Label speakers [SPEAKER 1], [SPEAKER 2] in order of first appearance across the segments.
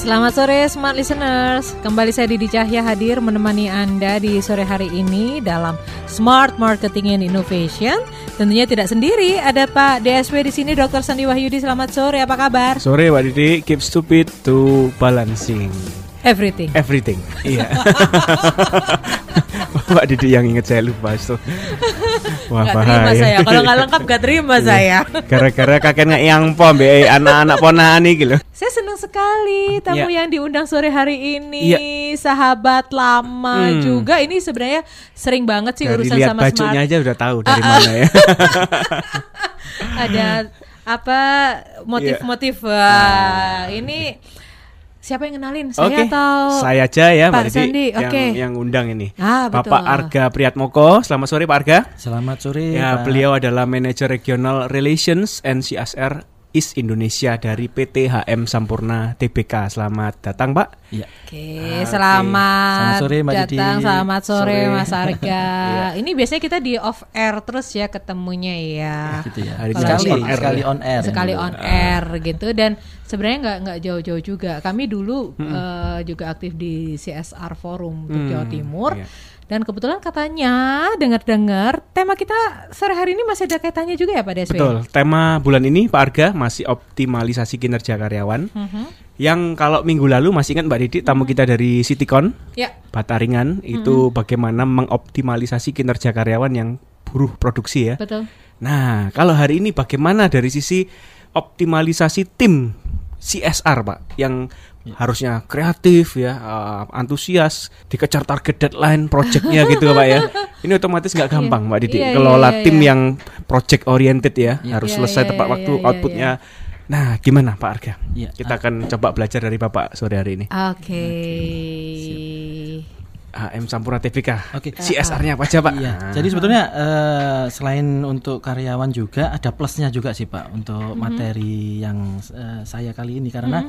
[SPEAKER 1] Selamat sore Smart Listeners, kembali saya Didi Cahya hadir menemani Anda di sore hari ini dalam Smart Marketing and Innovation. Tentunya tidak sendiri, ada Pak DSW di sini Dr. Sandi Wahyudi. Selamat sore, apa kabar?
[SPEAKER 2] Sore Pak Didi, keep stupid to balancing
[SPEAKER 1] Everything.
[SPEAKER 2] everything. Iya. Pak Didi yang inget saya lupa itu. Wah
[SPEAKER 1] Gak terima saya, kalau nggak lengkap gak terima saya.
[SPEAKER 2] Gara-gara kakek nggak yang pom be anak-anak ponakan nih gitu.
[SPEAKER 1] Saya senang sekali tamu
[SPEAKER 2] Iya.
[SPEAKER 1] yang diundang sore hari ini,
[SPEAKER 2] Iya.
[SPEAKER 1] sahabat lama
[SPEAKER 2] Hmm.
[SPEAKER 1] juga. Ini sebenarnya sering banget sih
[SPEAKER 2] Dari
[SPEAKER 1] urusan
[SPEAKER 2] lihat
[SPEAKER 1] sama
[SPEAKER 2] bajunya
[SPEAKER 1] smart.
[SPEAKER 2] aja udah tahu
[SPEAKER 1] Ah,
[SPEAKER 2] dari mana ya.
[SPEAKER 1] Ada apa motif-motif?
[SPEAKER 2] Iya.
[SPEAKER 1] Wah, ini siapa yang kenalin? Saya
[SPEAKER 2] Oke,
[SPEAKER 1] atau
[SPEAKER 2] saya aja ya
[SPEAKER 1] Pak Sandi?
[SPEAKER 2] yang,
[SPEAKER 1] Oke.
[SPEAKER 2] yang undang ini.
[SPEAKER 1] Ah, betul.
[SPEAKER 2] Bapak Arga Priatmoko, selamat sore Pak Arga.
[SPEAKER 3] Selamat sore.
[SPEAKER 2] Ya,
[SPEAKER 3] Pak.
[SPEAKER 2] beliau adalah manajer regional relations and CSR East Indonesia dari PT HM Sampurna TBK. Selamat datang, Pak.
[SPEAKER 3] Ya.
[SPEAKER 1] Oke, selamat,
[SPEAKER 3] Selamat sore, Mbak
[SPEAKER 1] datang,
[SPEAKER 3] Didi.
[SPEAKER 1] selamat sore,
[SPEAKER 2] Sore.
[SPEAKER 1] Mas Arga. Ini biasanya kita di off air terus ya ketemunya ya.
[SPEAKER 3] Gitu ya.
[SPEAKER 2] Hari
[SPEAKER 3] sekali,
[SPEAKER 2] on air.
[SPEAKER 3] sekali on air.
[SPEAKER 1] sekali
[SPEAKER 3] ya.
[SPEAKER 1] on air gitu dan sebenarnya nggak nggak jauh-jauh juga kami dulu eh, juga aktif di CSR Forum untuk
[SPEAKER 2] Hmm,
[SPEAKER 1] Jawa Timur
[SPEAKER 2] iya.
[SPEAKER 1] Dan kebetulan katanya dengar-dengar tema kita sore hari ini masih ada kaitannya juga ya Pak Deswi
[SPEAKER 2] Betul. Tema bulan ini Pak Arga masih optimalisasi kinerja karyawan.
[SPEAKER 1] Mhm.
[SPEAKER 2] Yang kalau minggu lalu masih ingat Mbak Didi tamu kita dari Citycon
[SPEAKER 1] ya
[SPEAKER 2] Bataringan itu bagaimana mengoptimalisasi kinerja karyawan yang buruh produksi ya.
[SPEAKER 1] betul
[SPEAKER 2] Nah, kalau hari ini bagaimana dari sisi optimalisasi tim CSR, Pak, yang harusnya kreatif ya, eh, antusias, dikejar target deadline projectnya gitu, Pak ya. Ini otomatis nggak gampang, Mbak Didi.
[SPEAKER 1] Iya,
[SPEAKER 2] Kelola
[SPEAKER 1] iya, iya,
[SPEAKER 2] tim
[SPEAKER 1] iya.
[SPEAKER 2] yang project oriented ya,
[SPEAKER 3] Iya.
[SPEAKER 2] harus
[SPEAKER 1] Iya,
[SPEAKER 2] selesai
[SPEAKER 1] iya,
[SPEAKER 2] tepat
[SPEAKER 1] iya,
[SPEAKER 2] waktu
[SPEAKER 1] iya,
[SPEAKER 2] outputnya. Nah, gimana Pak Arga?
[SPEAKER 3] Iya.
[SPEAKER 2] Kita akan coba belajar dari Bapak sore hari ini.
[SPEAKER 1] oke
[SPEAKER 2] HM Sampurna TVK.
[SPEAKER 3] Oke.
[SPEAKER 2] CSR-nya apa aja, Pak?
[SPEAKER 3] Iya.
[SPEAKER 2] Nah.
[SPEAKER 3] Jadi sebetulnya eh, selain untuk karyawan juga ada plusnya juga sih Pak untuk materi yang eh, saya kali ini karena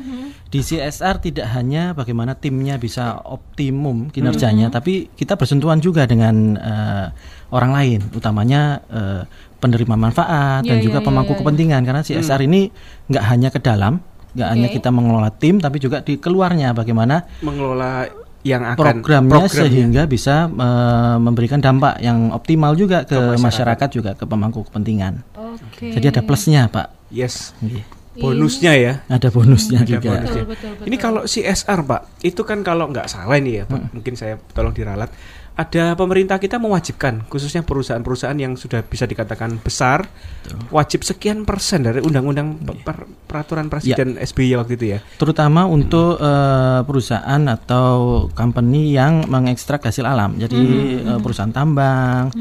[SPEAKER 3] di CSR tidak hanya bagaimana timnya bisa optimum kinerjanya, tapi kita bersentuhan juga dengan eh, orang lain, utamanya eh, penerima manfaat
[SPEAKER 1] Iya,
[SPEAKER 3] dan
[SPEAKER 1] iya,
[SPEAKER 3] juga
[SPEAKER 1] iya,
[SPEAKER 3] pemangku
[SPEAKER 1] iya,
[SPEAKER 3] kepentingan karena CSR ini nggak hanya ke dalam, nggak hanya
[SPEAKER 1] Oke.
[SPEAKER 3] kita mengelola tim, tapi juga di keluarnya bagaimana
[SPEAKER 2] mengelola yang akan
[SPEAKER 3] programnya, sehingga bisa eh, memberikan dampak yang optimal juga ke, masyarakat. juga ke pemangku kepentingan.
[SPEAKER 1] oke
[SPEAKER 3] Jadi ada plusnya, Pak.
[SPEAKER 2] Yes.
[SPEAKER 3] Nggih.
[SPEAKER 2] Bonusnya ya.
[SPEAKER 3] Ada bonusnya
[SPEAKER 2] Ada
[SPEAKER 3] juga.
[SPEAKER 2] bonusnya.
[SPEAKER 1] Betul, betul, betul.
[SPEAKER 2] Ini kalau CSR, Pak, itu kan kalau nggak salah ini ya, Pak,
[SPEAKER 3] Hmm.
[SPEAKER 2] mungkin saya tolong diralat. Ada pemerintah kita mewajibkan, khususnya perusahaan-perusahaan yang sudah bisa dikatakan besar, wajib sekian persen dari undang-undang pe- per- peraturan presiden SBY waktu itu ya.
[SPEAKER 3] Terutama untuk eh, perusahaan atau company yang mengekstrak hasil alam. Jadi eh, perusahaan tambang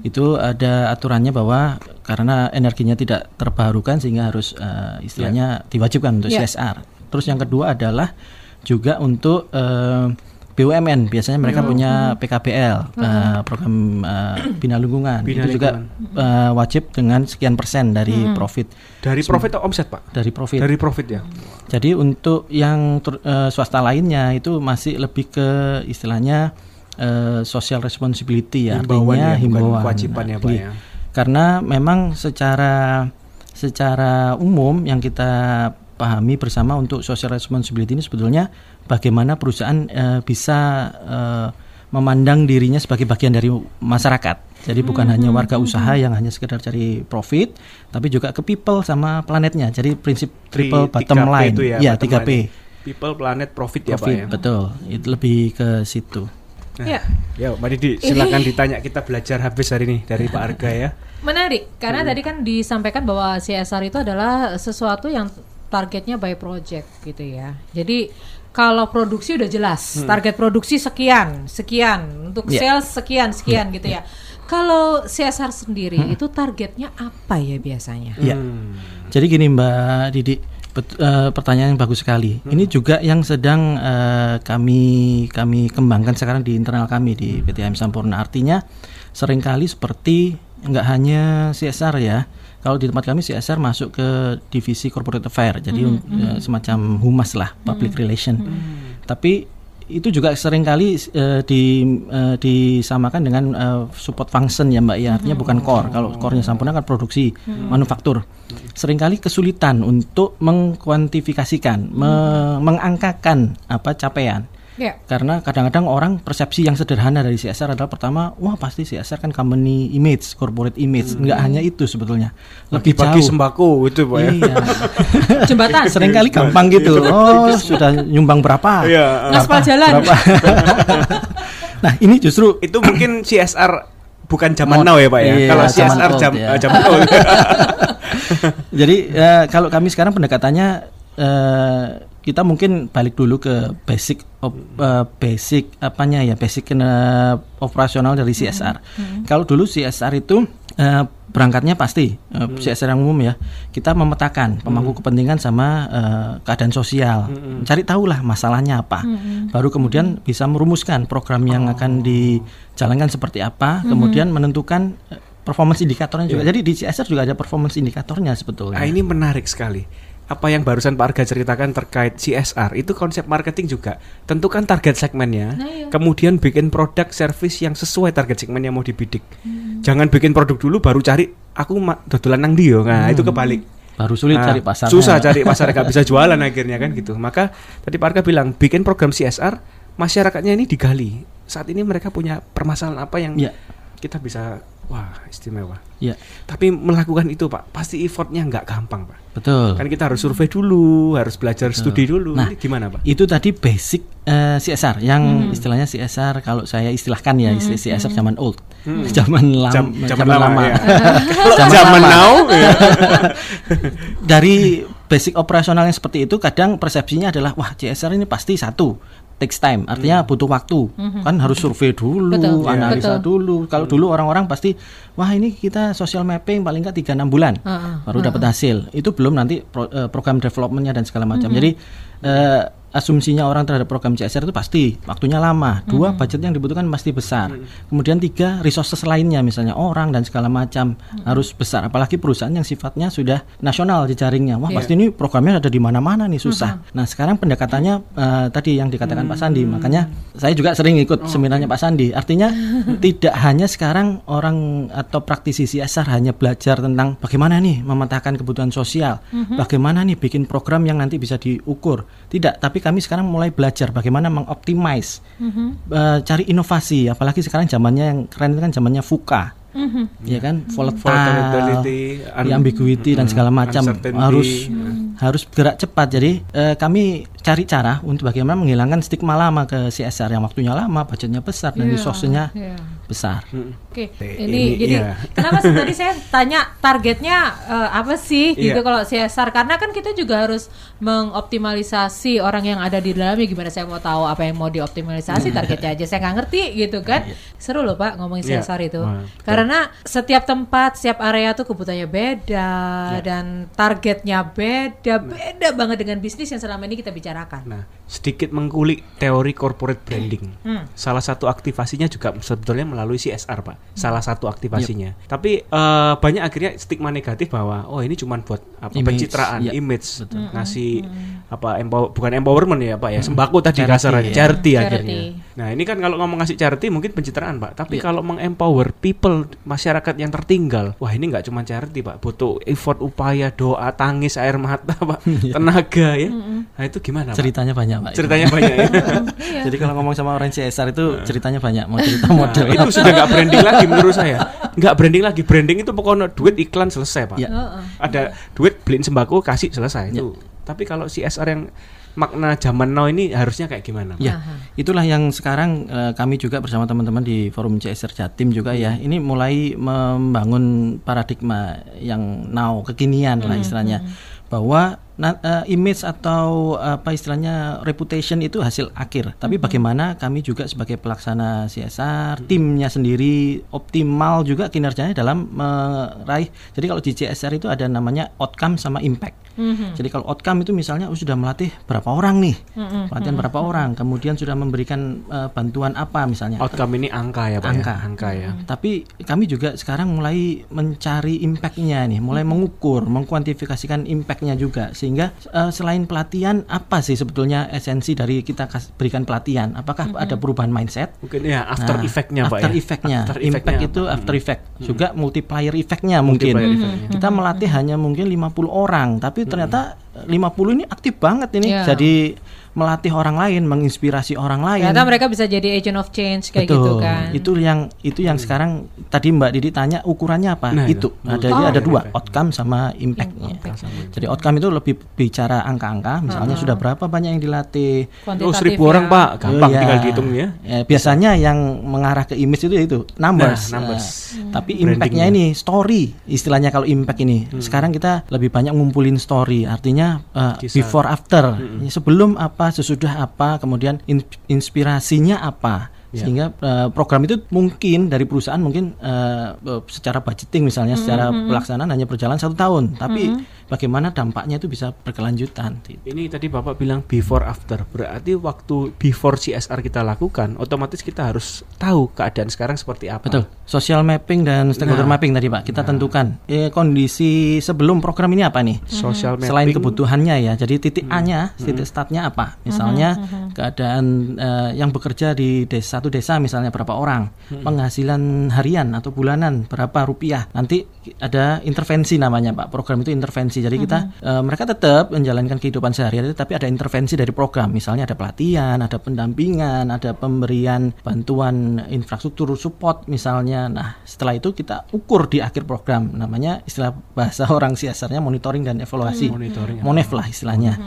[SPEAKER 3] itu ada aturannya bahwa karena energinya tidak terbarukan sehingga harus eh, istilahnya diwajibkan untuk
[SPEAKER 1] Ya.
[SPEAKER 3] CSR. Terus yang kedua adalah juga untuk eh, BUMN biasanya mereka punya PKBL eh, program eh, bina lingkungan
[SPEAKER 2] Bina
[SPEAKER 3] itu juga eh, wajib dengan sekian persen dari profit
[SPEAKER 2] Dari profit atau omset, Pak?
[SPEAKER 3] dari profit.
[SPEAKER 2] Dari profit ya.
[SPEAKER 3] Jadi untuk yang ter- eh, swasta lainnya itu masih lebih ke istilahnya eh, social responsibility ya,
[SPEAKER 2] Himbauan
[SPEAKER 3] artinya
[SPEAKER 2] ya,
[SPEAKER 3] himbauan.
[SPEAKER 2] kewajiban ya, Pak ya.
[SPEAKER 3] Karena memang secara secara umum yang kita pahami bersama untuk social responsibility ini sebetulnya bagaimana perusahaan eh, bisa eh, memandang dirinya sebagai bagian dari masyarakat. Jadi bukan hanya warga usaha yang hanya sekedar cari profit, tapi juga ke people sama planetnya. Jadi prinsip
[SPEAKER 2] Tri-
[SPEAKER 3] triple bottom
[SPEAKER 2] 3P
[SPEAKER 3] line.
[SPEAKER 2] itu ya,
[SPEAKER 3] ya,
[SPEAKER 2] bottom
[SPEAKER 3] 3P.
[SPEAKER 2] line. People, planet, profit, ya, Pak
[SPEAKER 3] Profit,
[SPEAKER 2] ya.
[SPEAKER 3] betul. Itu lebih ke situ.
[SPEAKER 2] Nah,
[SPEAKER 1] Ya.
[SPEAKER 2] Ya, Mbak Didi, silakan ditanya kita belajar habis hari ini dari Pak Arga ya.
[SPEAKER 1] Menarik, karena tadi kan disampaikan bahwa CSR itu adalah sesuatu yang targetnya by project gitu ya. Jadi kalau produksi udah jelas, target produksi sekian, sekian untuk
[SPEAKER 3] Ya.
[SPEAKER 1] sales sekian, sekian gitu ya. Kalau CSR sendiri itu targetnya apa ya biasanya?
[SPEAKER 3] Ya.
[SPEAKER 2] Hmm.
[SPEAKER 3] Jadi gini Mbak Didi, bet- eh, pertanyaan yang bagus sekali. Ini juga yang sedang eh, kami kami kembangkan sekarang di internal kami di PT AM Sampurna. Artinya sering kali seperti nggak hanya CSR ya. Kalau di tempat kami CSR masuk ke divisi corporate affair, jadi eh, semacam humas lah, public relation. Tapi itu juga sering kali eh, di eh, disamakan dengan eh, support function ya Mbak ya, artinya bukan core. Kalau core-nya Sampurna kan produksi, manufaktur. Seringkali kesulitan untuk mengkuantifikasikan, me- mengangkakan apa capaian.
[SPEAKER 1] Ya.
[SPEAKER 3] Karena kadang-kadang orang persepsi yang sederhana dari CSR adalah pertama, wah pasti CSR kan company image, corporate image. Enggak hanya itu sebetulnya. Lebih
[SPEAKER 2] Bagi
[SPEAKER 3] jauh.
[SPEAKER 2] sembako itu Pak ya.
[SPEAKER 3] Iya.
[SPEAKER 1] Jembatan.
[SPEAKER 3] Seringkali gampang gitu. Oh, sudah nyumbang berapa?
[SPEAKER 2] Iya.
[SPEAKER 1] Ngaspal jalan.
[SPEAKER 3] Berapa? nah, ini justru
[SPEAKER 2] Itu mungkin CSR bukan zaman
[SPEAKER 3] Mod-
[SPEAKER 2] now ya Pak ya.
[SPEAKER 3] iya,
[SPEAKER 2] Kalau
[SPEAKER 3] zaman
[SPEAKER 2] CSR
[SPEAKER 3] old
[SPEAKER 2] jam
[SPEAKER 3] ya.
[SPEAKER 2] eh, zaman old.
[SPEAKER 3] Jadi eh, kalau kami sekarang pendekatannya eh, kita mungkin balik dulu ke basic op- eh, basic apanya ya basic eh, operasional dari CSR. Kalau dulu CSR itu eh, berangkatnya pasti eh, CSR yang umum ya. Kita memetakan pemangku kepentingan sama eh, keadaan sosial, cari tahulah masalahnya apa, baru kemudian bisa merumuskan program yang akan dijalankan seperti apa, kemudian menentukan performance indikatornya juga. Jadi di CSR juga ada performance indikatornya sebetulnya.
[SPEAKER 2] Nah, ini menarik sekali. Apa yang barusan Pak Arga ceritakan terkait CSR itu konsep marketing juga. Tentukan target segmennya,
[SPEAKER 1] Nah, iya.
[SPEAKER 2] kemudian bikin produk service yang sesuai target segmen yang mau dibidik. Jangan bikin produk dulu baru cari aku dodolan nang dia. Nah, itu kebalik.
[SPEAKER 3] Baru sulit
[SPEAKER 2] Nah,
[SPEAKER 3] cari pasar.
[SPEAKER 2] Susah cari pasar nggak bisa jualan akhirnya kan gitu. Maka tadi Pak Arga bilang bikin program CSR, masyarakatnya ini digali. Saat ini mereka punya permasalahan apa yang
[SPEAKER 3] Ya.
[SPEAKER 2] kita bisa wah istimewa.
[SPEAKER 3] Ya,
[SPEAKER 2] Tapi melakukan itu Pak, pasti effortnya nggak gampang Pak.
[SPEAKER 3] betul.
[SPEAKER 2] Kan kita harus survei dulu, harus belajar studi dulu.
[SPEAKER 3] Nah,
[SPEAKER 2] Ini gimana Pak?
[SPEAKER 3] Itu tadi basic eh, CSR yang istilahnya CSR kalau saya istilahkan ya istilah CSR zaman old. Zaman, lam-
[SPEAKER 2] Jam-
[SPEAKER 3] zaman,
[SPEAKER 2] zaman lama,
[SPEAKER 3] lama.
[SPEAKER 2] ya.
[SPEAKER 3] Zaman
[SPEAKER 2] zaman
[SPEAKER 3] lama.
[SPEAKER 2] now, ya.
[SPEAKER 3] Dari basic operasional yang seperti itu kadang persepsinya adalah wah CSR ini pasti satu takes time artinya butuh waktu. Kan harus survei dulu
[SPEAKER 1] Betul,
[SPEAKER 3] analisa
[SPEAKER 1] betul.
[SPEAKER 3] dulu. Kalau dulu orang-orang pasti wah ini kita social mapping paling nggak tiga enam bulan
[SPEAKER 1] Heeh,
[SPEAKER 3] baru dapat hasil. Itu belum nanti pro- eh, program developmentnya dan segala macam. Jadi eh, asumsinya orang terhadap program CSR itu pasti waktunya lama. Dua budget yang dibutuhkan pasti besar. Kemudian tiga resources lainnya misalnya orang dan segala macam harus besar. Apalagi perusahaan yang sifatnya sudah nasional jejaringnya. Wah pasti ini programnya ada di mana-mana nih susah. Nah sekarang pendekatannya eh, tadi yang dikatakan Pak Sandi. Makanya saya juga sering ikut seminarnya Pak Sandi. Artinya tidak hanya sekarang orang atau praktisi CSR hanya belajar tentang bagaimana nih memetakan kebutuhan sosial bagaimana nih bikin program yang nanti bisa diukur tidak tapi kami sekarang mulai belajar bagaimana mengoptimize eh, cari inovasi. Apalagi sekarang zamannya yang keren itu kan zamannya VUCA. Ya kan? Volatile,
[SPEAKER 2] Volatility, un-
[SPEAKER 3] ambiguity dan segala macam.
[SPEAKER 2] Uncertainty.
[SPEAKER 3] harus harus gerak cepat. Jadi eh, kami cari cara untuk bagaimana menghilangkan stigma lama ke CSR yang waktunya lama budgetnya besar dan
[SPEAKER 1] Iya,
[SPEAKER 3] resource-nya
[SPEAKER 1] iya.
[SPEAKER 3] Besar
[SPEAKER 1] Oke,
[SPEAKER 2] Eh,
[SPEAKER 1] ini,
[SPEAKER 2] ini
[SPEAKER 1] jadi
[SPEAKER 2] iya.
[SPEAKER 1] kenapa sih tadi saya tanya targetnya eh, apa sih gitu
[SPEAKER 2] Iya.
[SPEAKER 1] kalau CSR karena kan kita juga harus mengoptimalisasi orang yang ada di dalamnya gimana saya mau tahu apa yang mau dioptimalisasi targetnya aja saya nggak ngerti gitu kan seru loh pak ngomongin
[SPEAKER 2] Iya.
[SPEAKER 1] CSR itu
[SPEAKER 2] Wah, betul.
[SPEAKER 1] karena setiap tempat setiap area tuh kebutuhannya beda
[SPEAKER 2] Iya.
[SPEAKER 1] dan targetnya beda beda banget dengan bisnis yang selama ini kita bicarakan
[SPEAKER 2] Nah, sedikit mengkulik teori corporate branding.
[SPEAKER 1] Hmm.
[SPEAKER 2] Salah satu aktivasinya juga sebetulnya melalui CSR, Pak. Salah satu aktivasinya. Tapi eh, banyak akhirnya stigma negatif bahwa oh ini cuma buat apa
[SPEAKER 3] Image,
[SPEAKER 2] pencitraan,
[SPEAKER 3] iya.
[SPEAKER 2] image,
[SPEAKER 1] Hmm,
[SPEAKER 2] ngasih apa empower, bukan empowerment ya, Pak ya. Sembako tadi
[SPEAKER 3] Charity,
[SPEAKER 2] kasar
[SPEAKER 3] ya.
[SPEAKER 2] charity,
[SPEAKER 1] Charity.
[SPEAKER 2] akhirnya. Nah, ini kan kalau ngomong ngasih charity mungkin pencitraan, Pak. Tapi
[SPEAKER 3] Iya.
[SPEAKER 2] kalau mengempower people masyarakat yang tertinggal, wah ini nggak cuma charity, Pak. Butuh effort, upaya, doa, tangis, air mata, Pak. Tenaga ya. Nah, itu gimana, Pak?
[SPEAKER 3] ceritanya banyak pak
[SPEAKER 2] Ceritanya banyak ya.
[SPEAKER 1] Iya.
[SPEAKER 3] jadi kalau ngomong sama orang CSR itu ceritanya banyak mau cerita model
[SPEAKER 2] Nah, itu sudah nggak branding lagi menurut saya. Nggak branding lagi. Branding itu pokoknya duit iklan selesai, Pak.
[SPEAKER 3] Ya.
[SPEAKER 1] Heeh.
[SPEAKER 2] Ada duit beliin sembako kasih selesai itu. Tapi kalau CSR yang makna zaman now ini harusnya kayak gimana? Pak?
[SPEAKER 3] Ya, itulah yang sekarang eh, kami juga bersama teman-teman di Forum CSR Jatim juga ya. Ini mulai membangun paradigma yang now kekinian lah istilahnya bahwa na- eh, image atau apa istilahnya reputation itu hasil akhir. Tapi bagaimana kami juga sebagai pelaksana CSR, timnya sendiri optimal juga kinerjanya dalam meraih. Jadi kalau di CSR itu ada namanya outcome sama impact. Jadi kalau outcome itu misalnya oh, sudah melatih berapa orang nih, pelatihan berapa orang, kemudian sudah memberikan eh, bantuan apa misalnya.
[SPEAKER 2] Outcome ini angka ya, Pak.
[SPEAKER 3] Angka.
[SPEAKER 2] Ya? Angka ya.
[SPEAKER 3] Tapi kami juga sekarang mulai mencari impactnya nih, mulai mengukur, mengkuantifikasikan impactnya juga, sehingga eh, selain pelatihan apa sih sebetulnya esensi dari kita kas- berikan pelatihan? Apakah ada perubahan mindset?
[SPEAKER 2] Mungkin ya after
[SPEAKER 3] Nah,
[SPEAKER 2] effect-nya, Pak
[SPEAKER 3] after
[SPEAKER 2] ya.
[SPEAKER 3] effect-nya.
[SPEAKER 2] After
[SPEAKER 3] impact
[SPEAKER 2] effect-nya
[SPEAKER 3] itu
[SPEAKER 2] apa?
[SPEAKER 3] after effect juga multiplier effect-nya mungkin
[SPEAKER 2] Multiplier effect-nya.
[SPEAKER 3] kita melatih hanya mungkin 50 orang tapi ternyata 50 ini aktif banget ini
[SPEAKER 1] Iya.
[SPEAKER 3] jadi melatih orang lain menginspirasi orang lain
[SPEAKER 1] Ternyata mereka bisa jadi agent of change kayak
[SPEAKER 3] Betul.
[SPEAKER 1] gitu kan.
[SPEAKER 3] Itu yang itu yang sekarang tadi Mbak Didi tanya ukurannya apa?
[SPEAKER 2] Nah,
[SPEAKER 3] itu.
[SPEAKER 2] itu.
[SPEAKER 3] Ada
[SPEAKER 1] Oh.
[SPEAKER 3] ada dua,
[SPEAKER 2] Impact.
[SPEAKER 3] outcome sama impact-nya. Jadi outcome itu lebih bicara angka-angka, misalnya sudah berapa banyak yang dilatih.
[SPEAKER 2] Oh, seribu
[SPEAKER 1] ya.
[SPEAKER 2] orang, Pak. Gampang
[SPEAKER 3] Oh, iya.
[SPEAKER 2] tinggal dihitung ya.
[SPEAKER 3] Ya, biasanya yang mengarah ke image itu itu numbers.
[SPEAKER 2] Nah, numbers.
[SPEAKER 3] Nah, tapi
[SPEAKER 2] Brandingnya.
[SPEAKER 3] impactnya ini story istilahnya kalau impact ini.
[SPEAKER 2] Hmm.
[SPEAKER 3] Sekarang kita lebih banyak ngumpulin story, artinya uh,
[SPEAKER 2] Kisah.
[SPEAKER 3] before after,
[SPEAKER 2] Hmm.
[SPEAKER 3] sebelum apa, sesudah apa, kemudian in- inspirasinya apa.
[SPEAKER 2] Ya.
[SPEAKER 3] Sehingga uh, program itu mungkin dari perusahaan mungkin uh, uh, secara budgeting misalnya, secara pelaksanaan hanya berjalan satu tahun, tapi bagaimana dampaknya itu bisa berkelanjutan.
[SPEAKER 2] Ini tadi Bapak bilang before after. Berarti waktu before CSR kita lakukan, otomatis kita harus tahu keadaan sekarang seperti apa.
[SPEAKER 3] Betul. Social mapping dan stakeholder
[SPEAKER 2] Nah.
[SPEAKER 3] mapping tadi Pak, kita tentukan eh, kondisi sebelum program ini apa nih?
[SPEAKER 2] Social mapping.
[SPEAKER 3] Selain kebutuhannya ya, jadi titik A-nya, titik startnya apa? Misalnya keadaan eh, yang bekerja di desa satu desa misalnya berapa orang, penghasilan harian atau bulanan berapa rupiah. Nanti ada intervensi namanya Pak. Program itu intervensi. Jadi kita eh, mereka tetap menjalankan kehidupan sehari-hari, tapi ada intervensi dari program. Misalnya ada pelatihan, ada pendampingan, ada pemberian bantuan infrastruktur support misalnya. Nah, setelah itu kita ukur di akhir program. Namanya istilah bahasa orang CSR-nya monitoring dan evaluasi.
[SPEAKER 2] Monitoring.
[SPEAKER 3] Monef lah istilahnya.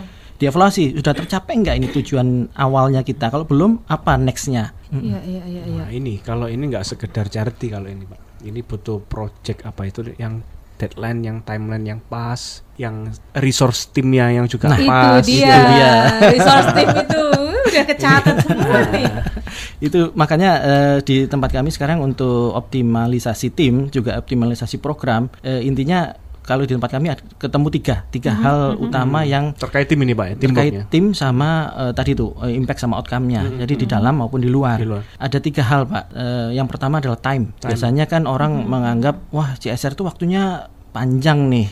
[SPEAKER 3] Dievaluasi sudah tercapai nggak ini tujuan awalnya kita? Kalau belum, apa nextnya?
[SPEAKER 1] Iya, iya, iya, iya.
[SPEAKER 2] Nah, ini kalau ini nggak sekedar charity kalau ini Pak. Ini butuh project apa itu yang deadline, yang timeline yang pas, yang resource timnya yang juga
[SPEAKER 3] Nah,
[SPEAKER 2] pas.
[SPEAKER 1] itu dia.
[SPEAKER 3] itu dia.
[SPEAKER 1] Resource team itu udah kecatat semua nih.
[SPEAKER 3] itu makanya eh, di tempat kami sekarang untuk optimalisasi tim juga optimalisasi program eh, intinya kalau di tempat kami ketemu tiga tiga hal utama yang
[SPEAKER 2] Terkait tim ini Pak ya,
[SPEAKER 3] terkait
[SPEAKER 2] teamworknya.
[SPEAKER 3] tim sama eh, tadi tuh eh, impact sama outcome-nya. Jadi di dalam maupun di luar.
[SPEAKER 2] Di luar.
[SPEAKER 3] Ada tiga hal pak. Eh, yang pertama adalah time. Biasanya kan orang menganggap wah CSR itu waktunya panjang nih,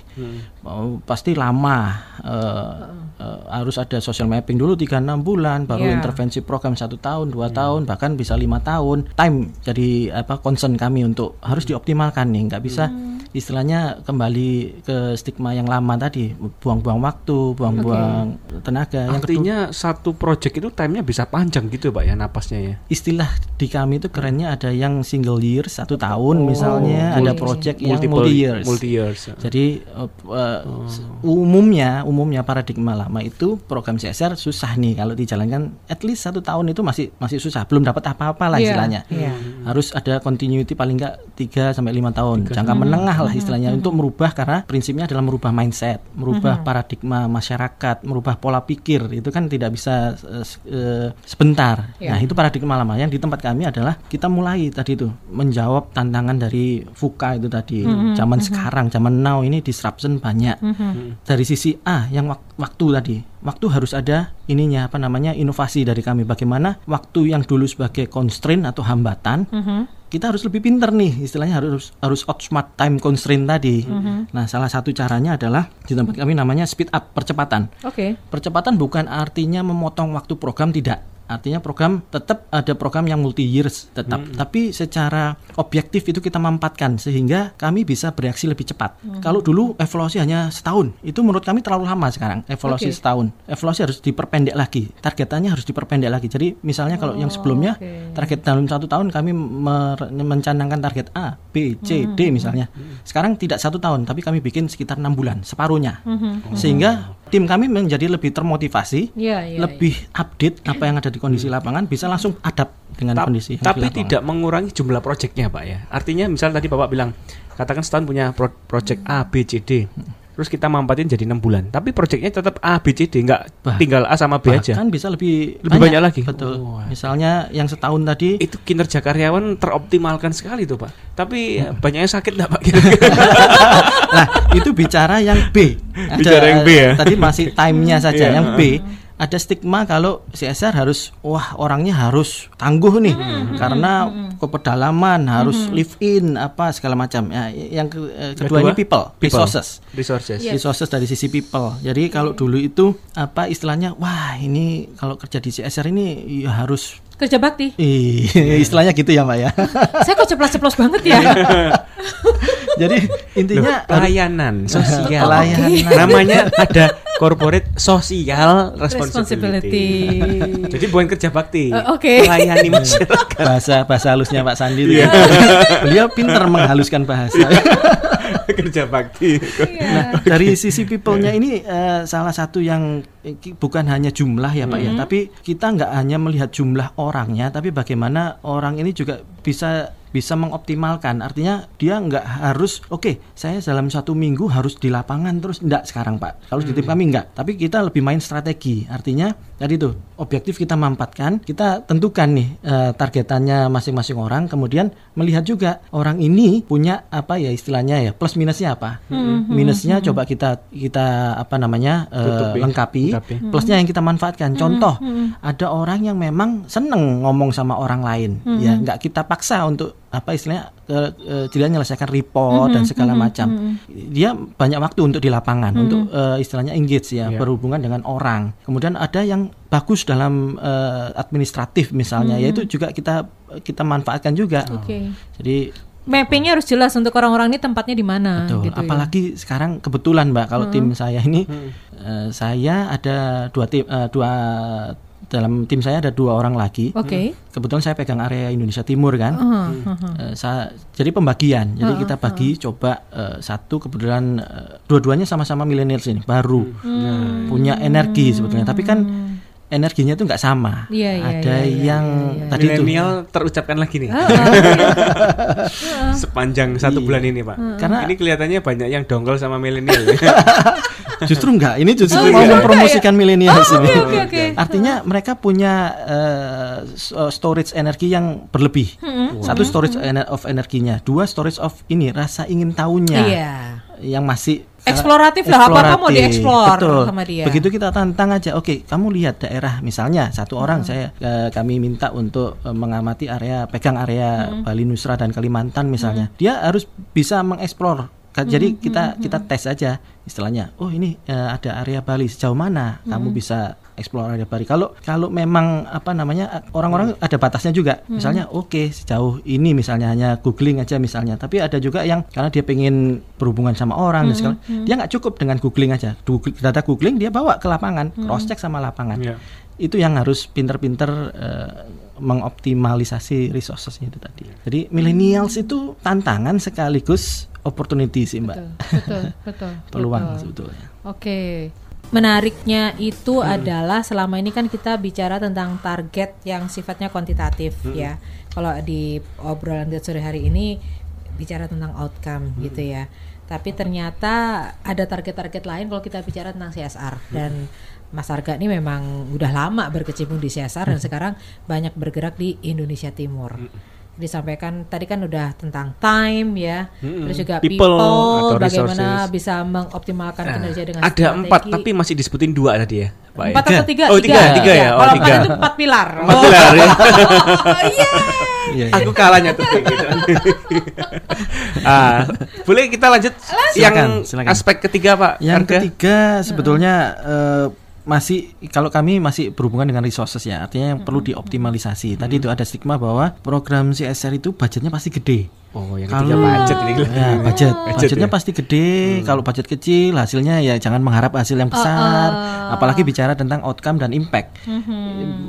[SPEAKER 3] Oh, pasti lama. Eh, eh, harus ada social mapping dulu 3-6 bulan, baru
[SPEAKER 1] Iya.
[SPEAKER 3] intervensi program satu tahun, dua tahun, bahkan bisa lima tahun. Time jadi apa concern kami untuk harus dioptimalkan nih, nggak bisa istilahnya kembali ke stigma yang lama tadi, buang-buang waktu, buang-buang tenaga. Yang kedua,
[SPEAKER 2] Artinya satu project itu timenya bisa panjang gitu Pak ya napasnya ya.
[SPEAKER 3] istilah di kami itu kerennya ada yang single year satu tahun misalnya, ada
[SPEAKER 2] multi-
[SPEAKER 3] project yang
[SPEAKER 2] multiple
[SPEAKER 3] multi years.
[SPEAKER 2] multi years.
[SPEAKER 3] Jadi uh, uh, umumnya umumnya paradigma lama itu program CSR susah nih kalau dijalankan at least satu tahun itu masih masih susah belum dapat apa-apa lah
[SPEAKER 1] Iya,
[SPEAKER 3] istilahnya
[SPEAKER 1] iya.
[SPEAKER 3] harus ada continuity paling enggak 3 sampai lima tahun jangka menengah lah istilahnya untuk merubah karena prinsipnya adalah merubah mindset merubah paradigma masyarakat merubah pola pikir. Itu kan tidak bisa uh, uh, sebentar.
[SPEAKER 1] Iya.
[SPEAKER 3] nah itu paradigma lama. Yang di tempat kami adalah kita mulai tadi itu menjawab tantangan dari VUCA itu tadi. Zaman sekarang zaman now ini disruption banyak. Dari sisi A yang wak- waktu tadi. Waktu harus ada ininya apa namanya inovasi dari kami. Bagaimana waktu yang dulu sebagai constraint atau hambatan kita harus lebih pinter nih istilahnya harus harus outsmart time constraint tadi nah salah satu caranya adalah di tempat kami namanya speed up percepatan
[SPEAKER 1] Oke.
[SPEAKER 3] Percepatan bukan artinya memotong waktu program tidak. Artinya program tetap ada program yang multi years tetap, tapi secara objektif itu kita mampatkan sehingga kami bisa bereaksi lebih cepat. Kalau dulu evaluasi hanya setahun, itu menurut kami terlalu lama sekarang. Evaluasi
[SPEAKER 1] Oke.
[SPEAKER 3] setahun, evaluasi harus diperpendek lagi, targetannya harus diperpendek lagi. Jadi misalnya kalau yang sebelumnya
[SPEAKER 1] oke.
[SPEAKER 3] target dalam satu tahun kami mencanangkan target A, B, C, D misalnya. Sekarang tidak satu tahun, tapi kami bikin sekitar enam bulan, separuhnya, sehingga tim kami menjadi lebih termotivasi,
[SPEAKER 1] Iya, iya.
[SPEAKER 3] lebih update apa yang ada di kondisi lapangan, bisa langsung adapt dengan
[SPEAKER 2] Ta-
[SPEAKER 3] kondisi.
[SPEAKER 2] tapi tidak mengurangi jumlah proyeknya pak ya artinya misal tadi bapak bilang katakan setahun punya pro- project A B C D terus kita mampatin jadi enam bulan. Tapi proyeknya tetap A, B, C, D, nggak
[SPEAKER 3] Bah-
[SPEAKER 2] tinggal A sama B aja.
[SPEAKER 3] Bahkan bisa lebih
[SPEAKER 2] Lebih banyak lagi?
[SPEAKER 3] Betul.
[SPEAKER 2] Oh,
[SPEAKER 3] Misalnya yang setahun tadi
[SPEAKER 2] Itu kinerja karyawan teroptimalkan sekali tuh pak. Tapi
[SPEAKER 3] Hmm.
[SPEAKER 2] eh, banyaknya sakit nggak pak?
[SPEAKER 3] Nah itu bicara yang B. Ada-
[SPEAKER 2] Bicara yang B ya?
[SPEAKER 3] Tadi masih time-nya saja.
[SPEAKER 2] Iya.
[SPEAKER 3] Yang B ada stigma kalau CSR harus wah orangnya harus tangguh nih karena ke pedalaman harus live in apa segala macam. Ya, yang ke- eh, kedua, ini people, resources.
[SPEAKER 2] Resources.
[SPEAKER 1] Iya.
[SPEAKER 3] Resources dari sisi people. Jadi kalau dulu itu apa istilahnya wah ini kalau kerja di CSR ini ya harus
[SPEAKER 1] Kerja bakti.
[SPEAKER 3] Ih, istilahnya gitu ya Mbak ya.
[SPEAKER 1] Saya kok ceplos-ceplos banget ya.
[SPEAKER 3] Jadi intinya
[SPEAKER 2] Loh, pelayanan sosial.
[SPEAKER 3] Pelayanan.
[SPEAKER 2] Namanya ada corporate social responsibility.
[SPEAKER 1] Responsibility.
[SPEAKER 2] Jadi bukan kerja bakti.
[SPEAKER 1] Eh, oke.
[SPEAKER 2] Melayani masyarakat.
[SPEAKER 3] bahasa bahasa halusnya Pak Sandi itu.
[SPEAKER 2] Iya.
[SPEAKER 3] Beliau pintar menghaluskan bahasa.
[SPEAKER 2] kerja bakti.
[SPEAKER 3] Nah, dari sisi people-nya ini eh, salah satu yang eh, bukan hanya jumlah ya Pak ya, tapi kita nggak hanya melihat jumlah orangnya, tapi bagaimana orang ini juga bisa bisa mengoptimalkan. Artinya dia nggak harus oke, saya dalam satu minggu harus di lapangan terus enggak sekarang Pak. Kalau di tim kami enggak, tapi kita lebih main strategi. Artinya tadi tuh objektif kita mampatkan, kita tentukan nih eh, targetannya masing-masing orang, kemudian melihat juga orang ini punya apa ya istilahnya ya plus minusnya apa. Minusnya coba kita kita apa namanya eh,
[SPEAKER 2] Tutupi.
[SPEAKER 3] lengkapi,
[SPEAKER 2] Lengkapi.
[SPEAKER 3] plusnya yang kita manfaatkan. Contoh, ada orang yang memang seneng ngomong sama orang lain, ya nggak kita paksa untuk apa istilahnya ke, eh, dia menyelesaikan report dan segala macam. Dia banyak waktu untuk di lapangan untuk eh, istilahnya engage ya,
[SPEAKER 2] Iya.
[SPEAKER 3] berhubungan dengan orang. Kemudian ada yang bagus dalam eh, administratif misalnya, yaitu juga kita kita manfaatkan juga.
[SPEAKER 1] Oke.
[SPEAKER 3] Jadi
[SPEAKER 1] Mappingnya harus jelas untuk orang-orang ini tempatnya di mana.
[SPEAKER 3] Betul.
[SPEAKER 1] gitu ya.
[SPEAKER 3] Apalagi sekarang kebetulan Mbak kalau tim saya ini eh, saya ada dua tim eh, dua dalam tim saya ada dua orang lagi.
[SPEAKER 1] Oke.
[SPEAKER 3] Kebetulan saya pegang area Indonesia Timur kan.
[SPEAKER 1] Heeh, heeh.
[SPEAKER 3] Eh, sa- jadi pembagian. Jadi kita bagi coba eh, satu kebetulan eh, dua-duanya sama-sama millennials ini baru
[SPEAKER 1] Hmm.
[SPEAKER 3] punya energi sebetulnya. Tapi kan energinya itu nggak sama.
[SPEAKER 1] Iya, iya,
[SPEAKER 3] ada
[SPEAKER 1] iya, iya,
[SPEAKER 3] yang
[SPEAKER 1] iya, iya.
[SPEAKER 3] tadi
[SPEAKER 2] Milenial terucapkan lagi nih. Sepanjang satu
[SPEAKER 3] Iya.
[SPEAKER 2] bulan ini, Pak.
[SPEAKER 3] Karena-
[SPEAKER 2] ini kelihatannya banyak yang dongkol sama milenial. ya.
[SPEAKER 3] Justru enggak, ini justru
[SPEAKER 1] Oh,
[SPEAKER 3] mau
[SPEAKER 1] iya.
[SPEAKER 3] mempromosikan milenial
[SPEAKER 1] Oh,
[SPEAKER 3] ini.
[SPEAKER 1] oke, oke, oke.
[SPEAKER 3] Artinya mereka punya eh, eh, storage energi yang berlebih.
[SPEAKER 1] Hmm.
[SPEAKER 3] Satu storage of energinya, dua storage of ini rasa ingin tahunya.
[SPEAKER 1] Iya.
[SPEAKER 3] Yang masih
[SPEAKER 1] Eksploratif lah, apa-apa mau
[SPEAKER 3] eksploratif.
[SPEAKER 1] dieksplor
[SPEAKER 3] Betul.
[SPEAKER 1] sama dia.
[SPEAKER 3] Begitu kita tantang aja. Oke, kamu lihat daerah misalnya satu
[SPEAKER 1] Hmm.
[SPEAKER 3] orang saya eh, kami minta untuk eh, mengamati area pegang area
[SPEAKER 1] Hmm.
[SPEAKER 3] Bali Nusra dan Kalimantan misalnya. Dia harus bisa mengeksplor Ka-
[SPEAKER 1] Hmm,
[SPEAKER 3] Jadi kita kita tes aja istilahnya. Oh ini eh, ada area Bali sejauh mana
[SPEAKER 1] Hmm.
[SPEAKER 3] kamu bisa eksplor area Bali. Kalau kalau memang apa namanya orang-orang ada batasnya juga.
[SPEAKER 1] Hmm.
[SPEAKER 3] Misalnya oke sejauh ini misalnya hanya googling aja misalnya. Tapi ada juga yang karena dia pengen berhubungan sama orang dan segala, dia nggak cukup dengan googling aja. Google, data googling dia bawa ke lapangan, cross check sama lapangan.
[SPEAKER 2] Iya.
[SPEAKER 3] Itu yang harus pinter-pinter eh, mengoptimalisasi resourcesnya itu tadi. Jadi millennials itu tantangan sekaligus opportunity sih mbak.
[SPEAKER 1] Betul, betul, betul.
[SPEAKER 3] Peluang
[SPEAKER 1] betul.
[SPEAKER 3] sebetulnya.
[SPEAKER 1] Oke. Menariknya itu adalah selama ini kan kita bicara tentang target yang sifatnya kuantitatif ya. Kalau di obrolan kita sore hari ini bicara tentang outcome gitu ya. Tapi ternyata ada target-target lain kalau kita bicara tentang CSR dan Mas Arga ini memang udah lama berkecimpung di CSR dan sekarang banyak bergerak di Indonesia Timur. Disampaikan tadi kan udah tentang time ya, terus juga
[SPEAKER 2] People
[SPEAKER 1] people,
[SPEAKER 2] atau
[SPEAKER 1] bagaimana
[SPEAKER 2] resources.
[SPEAKER 1] bisa mengoptimalkan kinerja dengan
[SPEAKER 2] Ada empat
[SPEAKER 1] strategi.
[SPEAKER 2] tapi masih disebutin dua tadi ya, Pak. ya?
[SPEAKER 1] Empat atau tiga?
[SPEAKER 2] Oh, tiga, tiga ya. Oh,
[SPEAKER 1] Kalau
[SPEAKER 2] tiga.
[SPEAKER 1] empat itu empat pilar.
[SPEAKER 2] Empat
[SPEAKER 1] Oh.
[SPEAKER 2] pilar ya.
[SPEAKER 1] Oh, iya.
[SPEAKER 3] Iya, iya.
[SPEAKER 2] Aku kalahnya tuh gitu. ah, boleh kita lanjut yang
[SPEAKER 3] Silakan, silakan.
[SPEAKER 2] aspek ketiga, Pak.
[SPEAKER 3] Yang
[SPEAKER 2] Arga?
[SPEAKER 3] ketiga sebetulnya eh, masih kalau kami masih berhubungan dengan resources ya, artinya yang perlu dioptimalisasi. Tadi itu ada stigma bahwa program CSR itu budgetnya pasti gede.
[SPEAKER 2] Oh, yang
[SPEAKER 3] Kalau-
[SPEAKER 2] ketiga budget ini.
[SPEAKER 3] Ya, budget.
[SPEAKER 2] Budget
[SPEAKER 3] Budgetnya
[SPEAKER 2] ya?
[SPEAKER 3] pasti gede. Kalau budget kecil, hasilnya ya jangan mengharap hasil yang besar. Apalagi bicara tentang outcome dan impact.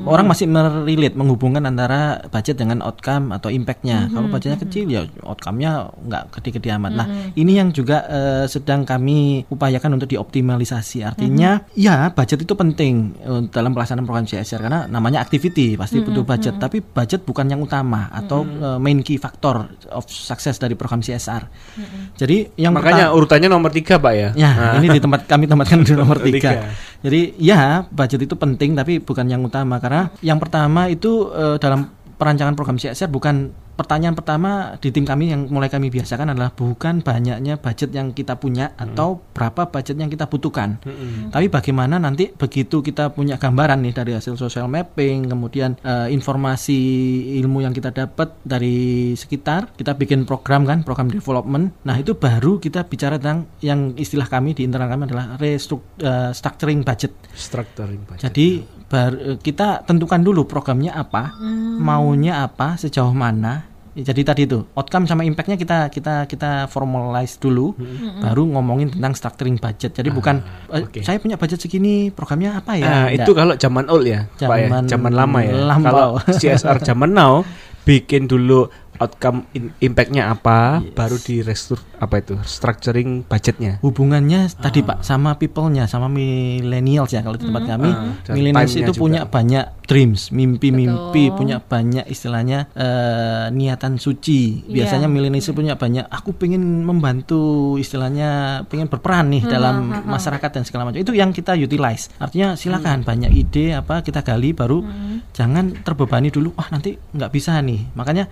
[SPEAKER 3] Orang masih merelate menghubungkan antara budget dengan outcome atau impactnya. Kalau budgetnya kecil ya outcome-nya nggak gede-gede amat. Nah, ini yang juga eh, sedang kami upayakan untuk dioptimalisasi. Artinya, ya budget itu penting eh, dalam pelaksanaan program CSR karena namanya activity pasti butuh budget. Tapi budget bukan yang utama atau eh, main key factor of sukses dari program CSR. Jadi yang
[SPEAKER 2] Makanya
[SPEAKER 3] pertama-
[SPEAKER 2] urutannya nomor tiga pak ya.
[SPEAKER 3] Ya,
[SPEAKER 2] Nah.
[SPEAKER 3] ini di tempat kami tempatkan di nomor
[SPEAKER 2] Tiga.
[SPEAKER 3] Jadi ya budget itu penting tapi bukan yang utama karena yang pertama itu eh, dalam perancangan program CSR bukan pertanyaan pertama di tim kami yang mulai kami biasakan adalah bukan banyaknya budget yang kita punya atau berapa budget yang kita butuhkan. Tapi bagaimana nanti begitu kita punya gambaran nih dari hasil social mapping, kemudian eh, informasi ilmu yang kita dapat dari sekitar, kita bikin program kan, program development. Nah, itu baru kita bicara tentang yang istilah kami di internal kami adalah restructuring budget.
[SPEAKER 2] Structuring budget.
[SPEAKER 3] Jadi bar- kita tentukan dulu programnya apa, maunya apa, sejauh mana. Ya, Jadi tadi itu outcome sama impactnya kita kita kita formalize dulu, baru ngomongin tentang structuring budget. Jadi bukan eh,
[SPEAKER 2] oke.
[SPEAKER 3] saya punya budget segini, programnya apa ya?
[SPEAKER 2] Ah,
[SPEAKER 3] Enggak.
[SPEAKER 2] itu kalau zaman old ya, Pak ya,
[SPEAKER 3] Zaman
[SPEAKER 2] zaman lama ya.
[SPEAKER 3] lampau.
[SPEAKER 2] Kalau CSR zaman now bikin dulu outcome in- impactnya apa, baru di restur apa itu structuring budgetnya.
[SPEAKER 3] hubungannya tadi Pak sama people-nya sama millennials ya kalau di tempat kami.
[SPEAKER 2] Ah, dan
[SPEAKER 3] millennials itu
[SPEAKER 2] juga.
[SPEAKER 3] punya banyak dreams mimpi-mimpi
[SPEAKER 1] Betul.
[SPEAKER 3] punya banyak istilahnya eh, niatan suci. Biasanya
[SPEAKER 1] Iya.
[SPEAKER 3] millennials itu punya banyak aku pengen membantu istilahnya pengen berperan nih dalam masyarakat dan segala macam. Itu yang kita utilize. Artinya silakan banyak ide apa kita gali baru jangan terbebani dulu wah nanti nggak bisa nih. Makanya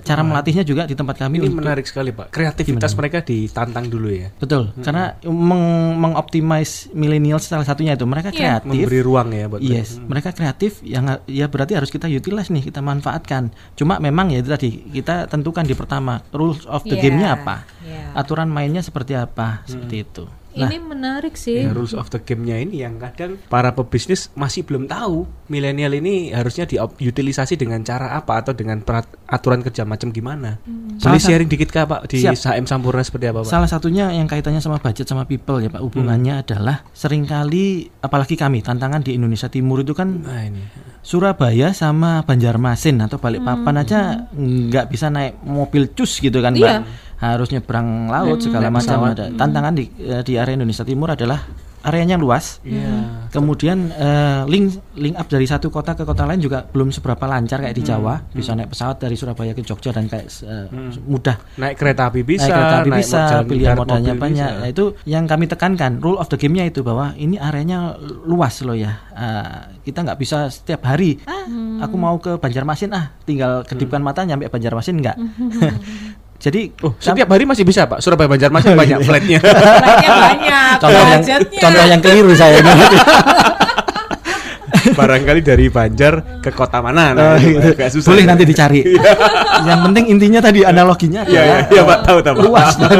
[SPEAKER 3] cara melatihnya juga di tempat kami
[SPEAKER 2] Ini
[SPEAKER 3] untuk-
[SPEAKER 2] menarik sekali Pak. Kreativitas mereka ditantang dulu ya.
[SPEAKER 3] Betul, karena meng mengoptimize milenial salah satunya itu mereka
[SPEAKER 1] Iya.
[SPEAKER 3] kreatif.
[SPEAKER 2] Memberi ruang ya buat
[SPEAKER 3] Yes, mereka kreatif yang ya berarti harus kita utilize nih, kita manfaatkan. Cuma memang ya itu tadi kita tentukan di pertama rules of the
[SPEAKER 1] Iya,
[SPEAKER 3] game-nya apa,
[SPEAKER 1] iya.
[SPEAKER 3] aturan mainnya seperti apa, seperti itu. Nah,
[SPEAKER 1] Ini menarik sih.
[SPEAKER 2] Ya, rules of the game-nya ini yang kadang para pebisnis masih belum tahu milenial ini harusnya diutilisasi dengan cara apa atau dengan aturan kerja macam gimana. Boleh
[SPEAKER 3] Salah sa-
[SPEAKER 2] sharing dikit Kak Pak di
[SPEAKER 3] Siap.
[SPEAKER 2] Sampurna seperti apa Pak?
[SPEAKER 3] Salah satunya yang kaitannya sama budget sama people ya Pak, hubungannya adalah sering kali apalagi kami tantangan di Indonesia Timur itu kan
[SPEAKER 2] Nah ini.
[SPEAKER 3] Surabaya sama Banjarmasin atau Balikpapan aja nggak bisa naik mobil cus gitu kan,
[SPEAKER 1] Iya.
[SPEAKER 3] Harus nyebrang laut segala
[SPEAKER 2] naik
[SPEAKER 3] macam
[SPEAKER 2] pesawat.
[SPEAKER 3] ada. Tantangan di eh, di area Indonesia Timur adalah areanya luas.
[SPEAKER 2] Iya.
[SPEAKER 3] Kemudian eh, link link up dari satu kota ke kota lain juga belum seberapa lancar kayak di Jawa. Bisa naik pesawat dari Surabaya ke Jogja dan kayak eh, mudah.
[SPEAKER 2] Naik kereta api bisa,
[SPEAKER 3] naik kereta api bisa, pilihan modalnya banyak.
[SPEAKER 2] bisa.
[SPEAKER 3] Nah, itu yang kami tekankan, rule of the game-nya itu bahwa ini areanya luas loh ya. Ah, kita nggak bisa setiap hari. Ah, aku mau ke Banjarmasin ah, tinggal kedipkan mata nyampe Banjarmasin enggak. Jadi
[SPEAKER 2] Oh, setiap hari masih bisa Pak. Surabaya Banjarmasin banyak flightnya.
[SPEAKER 1] Flightnya banyak,
[SPEAKER 3] contoh yang contoh yang keliru saya ini.
[SPEAKER 2] Barangkali dari Banjar ke kota mana
[SPEAKER 3] Oh,
[SPEAKER 2] nah,
[SPEAKER 3] gitu.
[SPEAKER 2] agak susah.
[SPEAKER 3] Boleh nanti dicari. yang penting intinya tadi analoginya
[SPEAKER 2] Iya,
[SPEAKER 3] adalah
[SPEAKER 2] iya, iya, Pak, tahu, tahu, Pak.
[SPEAKER 3] luas dan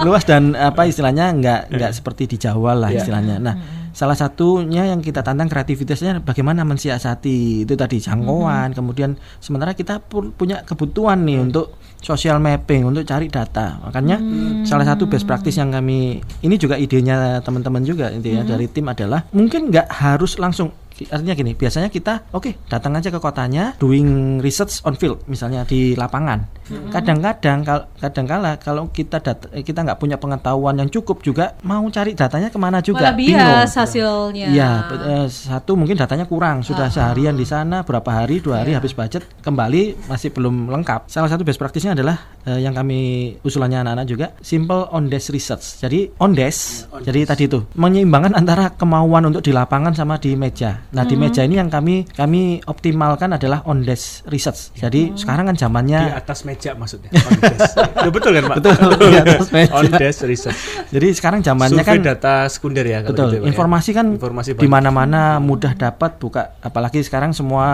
[SPEAKER 3] luas dan apa istilahnya nggak nggak seperti di Jawa lah
[SPEAKER 2] Iya.
[SPEAKER 3] istilahnya. Nah, salah satunya yang kita tantang kreativitasnya bagaimana mensiasati itu tadi jangkauan, kemudian sementara kita pu- punya kebutuhan nih untuk social mapping untuk cari data. Makanya salah satu best practice yang kami ini juga idenya teman-teman juga intinya dari tim adalah mungkin nggak harus langsung artinya gini biasanya kita oke datang aja ke kotanya doing research on field misalnya di lapangan kadang-kadang kal kadang-kala kalau kita dat eh, kita nggak punya pengetahuan yang cukup juga mau cari datanya ke mana juga
[SPEAKER 1] Malah bias hasilnya.
[SPEAKER 3] Iya, be- eh, satu mungkin datanya kurang, sudah seharian di sana, berapa hari, dua hari habis budget, kembali masih belum lengkap. Salah satu best practice-nya adalah eh, yang kami usulannya anak-anak juga, simple on desk research. Jadi on desk, jadi tadi itu menyeimbangkan antara kemauan untuk di lapangan sama di meja. Nah di meja ini yang kami kami optimalkan adalah on desk research. Jadi sekarang kan
[SPEAKER 2] di
[SPEAKER 3] zamannya
[SPEAKER 2] atas meja maksudnya. On desk. Ya, betul kan Pak?
[SPEAKER 3] Betul, di atas meja.
[SPEAKER 2] On desk research.
[SPEAKER 3] jadi sekarang zamannya
[SPEAKER 2] Survei
[SPEAKER 3] kan
[SPEAKER 2] data sekunder ya kalau
[SPEAKER 3] Betul,
[SPEAKER 2] gitu, Pak, ya.
[SPEAKER 3] informasi kan
[SPEAKER 2] Informasi
[SPEAKER 3] di mana-mana mudah dapat buka apalagi sekarang semua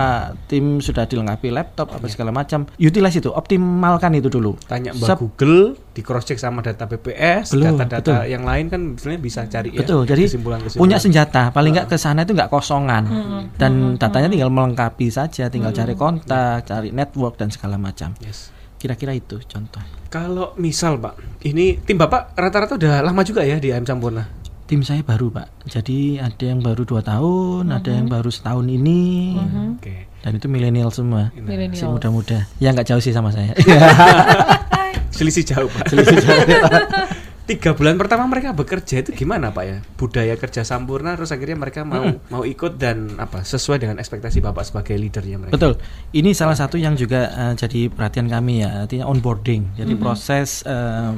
[SPEAKER 3] tim sudah dilengkapi laptop apa segala macam. Utilize itu, optimalkan itu dulu.
[SPEAKER 2] Tanya Mbak
[SPEAKER 3] Sep-
[SPEAKER 2] Google, di cross check sama data BPS, data-data yang lain kan sebenarnya bisa cari ya.
[SPEAKER 3] Betul, jadi
[SPEAKER 2] kesimpulan-kesimpulan.
[SPEAKER 3] punya senjata, paling nggak ke sana itu nggak kosongan dan datanya tinggal melengkapi saja, tinggal cari kontak, cari network dan segala macam.
[SPEAKER 2] Yes.
[SPEAKER 3] Kira-kira itu contoh.
[SPEAKER 2] Kalau misal Pak, ini tim Bapak rata-rata udah lama juga ya di AM Sampurna.
[SPEAKER 3] Tim saya baru pak, jadi ada yang baru dua tahun, ada yang baru setahun ini,
[SPEAKER 2] Oke.
[SPEAKER 3] dan itu milenial semua, masih muda-muda. Ya nggak jauh sih sama saya.
[SPEAKER 2] Selisih jauh Pak. tiga bulan pertama mereka bekerja itu gimana pak ya budaya kerja sampurna terus akhirnya mereka mau mau ikut dan apa sesuai dengan ekspektasi bapak sebagai leadernya mereka
[SPEAKER 3] Betul. Ini salah satu yang juga eh, jadi perhatian kami ya, artinya onboarding. Jadi proses eh,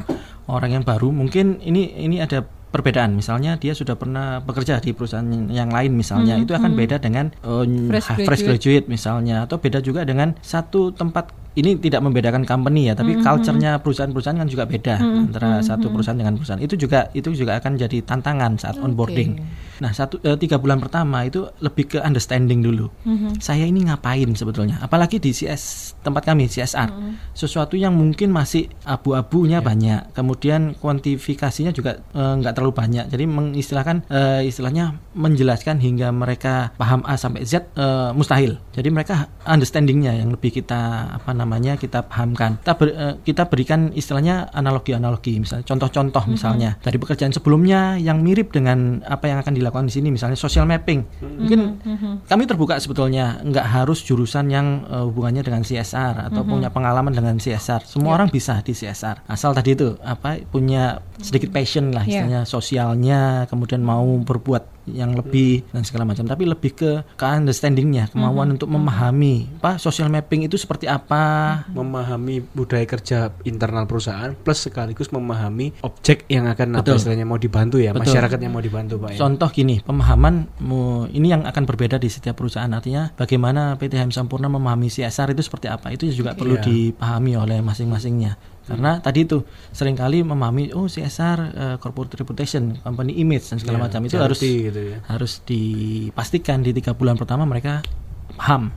[SPEAKER 3] orang yang baru mungkin ini ini ada perbedaan. Misalnya dia sudah pernah bekerja di perusahaan yang lain misalnya, itu akan beda dengan eh,
[SPEAKER 1] Fresh
[SPEAKER 3] fresh
[SPEAKER 1] graduate.
[SPEAKER 3] graduate misalnya atau beda juga dengan satu tempat ini tidak membedakan company ya, tapi culture-nya perusahaan-perusahaan kan juga beda antara satu perusahaan dengan perusahaan. Itu juga itu juga akan jadi tantangan saat onboarding. Nah, satu eh, tiga bulan pertama itu lebih ke understanding dulu. Saya ini ngapain sebetulnya? Apalagi di CS tempat kami CSR, sesuatu yang mungkin masih abu-abunya banyak. Kemudian kuantifikasinya juga eh, nggak terlalu banyak. Jadi mengistilahkan eh, istilahnya menjelaskan hingga mereka paham A sampai Z eh, mustahil. Jadi mereka understandingnya yang lebih kita apa namanya kita pahamkan. Kita ber- eh, kita berikan istilahnya analogi-analogi, misalnya contoh-contoh misalnya dari pekerjaan sebelumnya yang mirip dengan apa yang akan dilakukan di sini, misalnya social mapping. Mungkin kami terbuka sebetulnya nggak harus jurusan yang eh, hubungannya dengan CSR atau punya pengalaman dengan CSR. Semua orang bisa di CSR asal tadi itu apa punya sedikit passion lah
[SPEAKER 1] Yeah.
[SPEAKER 3] istilahnya sosialnya, kemudian mau berbuat yang lebih dan segala macam. Tapi lebih ke ke understandingnya, kemauan untuk memahami apa social mapping itu seperti apa.
[SPEAKER 2] memahami budaya kerja internal perusahaan plus sekaligus memahami objek yang akan apa
[SPEAKER 3] Betul.
[SPEAKER 2] istilahnya mau dibantu ya
[SPEAKER 3] Betul.
[SPEAKER 2] masyarakat yang mau dibantu pak ya
[SPEAKER 3] Contoh gini, pemahaman mu- ini yang akan berbeda di setiap perusahaan. Artinya bagaimana PT HM Sampurna memahami CSR itu seperti apa. Itu juga perlu
[SPEAKER 2] Iya.
[SPEAKER 3] dipahami oleh masing-masingnya. Karena tadi itu sering kali memahami oh CSR eh, corporate reputation, company image dan segala
[SPEAKER 2] Iya,
[SPEAKER 3] macam itu
[SPEAKER 2] charity
[SPEAKER 3] harus
[SPEAKER 2] gitu ya.
[SPEAKER 3] harus dipastikan di tiga bulan pertama mereka paham.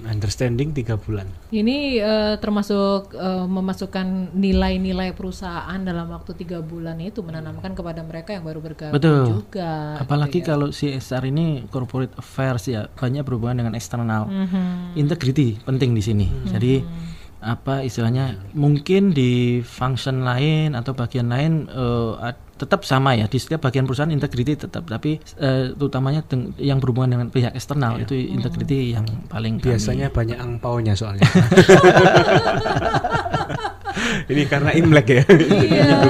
[SPEAKER 2] understanding tiga bulan
[SPEAKER 1] Ini eh, termasuk eh, memasukkan nilai-nilai perusahaan dalam waktu tiga bulan itu menanamkan kepada mereka yang baru bergabung
[SPEAKER 3] Betul.
[SPEAKER 1] juga.
[SPEAKER 3] Apalagi
[SPEAKER 1] gitu ya.
[SPEAKER 3] kalau CSR ini corporate affairs ya banyak berhubungan dengan eksternal.
[SPEAKER 1] Mhm.
[SPEAKER 3] Integrity penting di sini. Jadi apa istilahnya mungkin di function lain atau bagian lain eh, ad- tetap sama ya. Di setiap bagian perusahaan integrity tetap tapi eh, utamanya teng- yang berhubungan dengan pihak eksternal. Itu integrity yang paling kami-
[SPEAKER 2] biasanya banyak angpaunya soalnya. Ini karena imlek ya.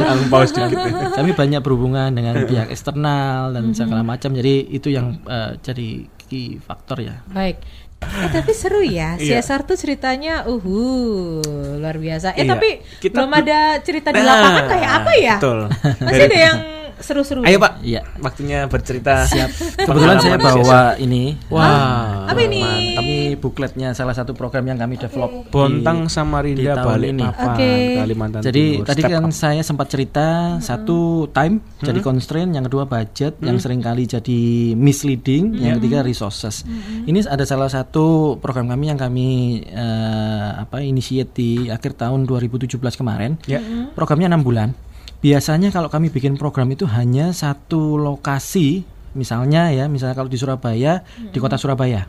[SPEAKER 2] Angpau sedikit.
[SPEAKER 3] Kami banyak berhubungan dengan pihak eksternal dan segala macam. Jadi itu yang eh, jadi key faktor ya.
[SPEAKER 1] Baik. Eh tapi seru ya,
[SPEAKER 2] Iya.
[SPEAKER 1] CSR tuh ceritanya uhu luar biasa. Eh
[SPEAKER 2] Iya.
[SPEAKER 1] tapi
[SPEAKER 2] Kita
[SPEAKER 1] belum
[SPEAKER 2] be-
[SPEAKER 1] ada cerita di
[SPEAKER 2] Nah,
[SPEAKER 1] lapangan kayak apa ya?
[SPEAKER 2] betul
[SPEAKER 1] Masih ada yang seru-seru.
[SPEAKER 2] ayo pak
[SPEAKER 3] Iya.
[SPEAKER 2] waktunya bercerita siap
[SPEAKER 3] kebetulan saya bawa ini
[SPEAKER 2] wah
[SPEAKER 1] Apa ini?
[SPEAKER 3] kami bukletnya salah satu program yang kami develop di-
[SPEAKER 2] Bontang Samarinda
[SPEAKER 3] tahun
[SPEAKER 2] balik
[SPEAKER 3] ini.
[SPEAKER 2] papan
[SPEAKER 1] Oke.
[SPEAKER 2] Kalimantan
[SPEAKER 3] Jadi
[SPEAKER 2] Timur.
[SPEAKER 3] tadi
[SPEAKER 2] Step
[SPEAKER 3] kan
[SPEAKER 2] up.
[SPEAKER 3] saya sempat cerita satu time jadi constraint, yang kedua budget, yang sering kali jadi misleading, yang ketiga resources. Ini ada salah satu program kami yang kami eh, apa initiate di akhir tahun 2017 kemarin.
[SPEAKER 2] Ya.
[SPEAKER 3] Programnya enam bulan. Biasanya kalau kami bikin program itu hanya satu lokasi, misalnya ya, misalnya kalau di Surabaya, di kota Surabaya,